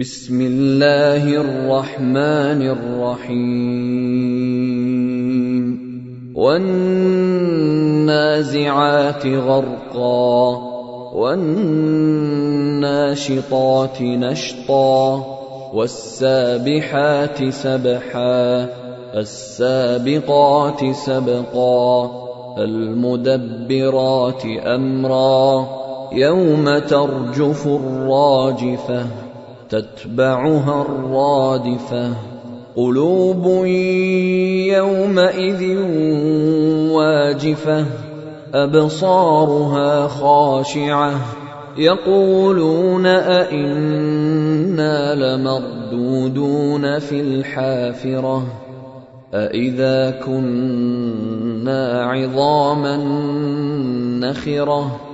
بسم الله الرحمن الرحيم. والنازعات غرقا والناشطات نشطا والسابحات سبحا السابقات سبقا المدبرات أمرا يوم ترجف الراجفة. تتبعها الرادفة قلوب يومئذ واجفة أبصارها خاشعة يقولون أئنا لمردودون في الحافرة أإذا كنا عظاما نخرة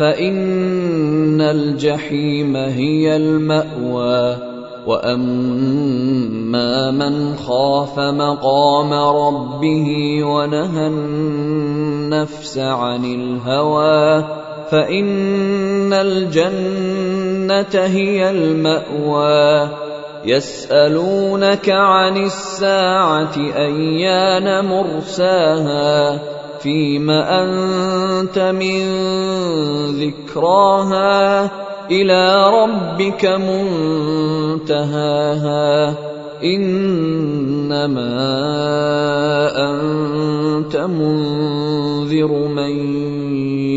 فإن الجحيم هي المأوى. وأما من خاف مقام ربه ونهى النفس عن الهوى فإن الجنة هي المأوى. يسألونك عن الساعة أيان مرساها؟ فيم أنت من ذكراها إلى ربك منتهاها إنما أنت منذر من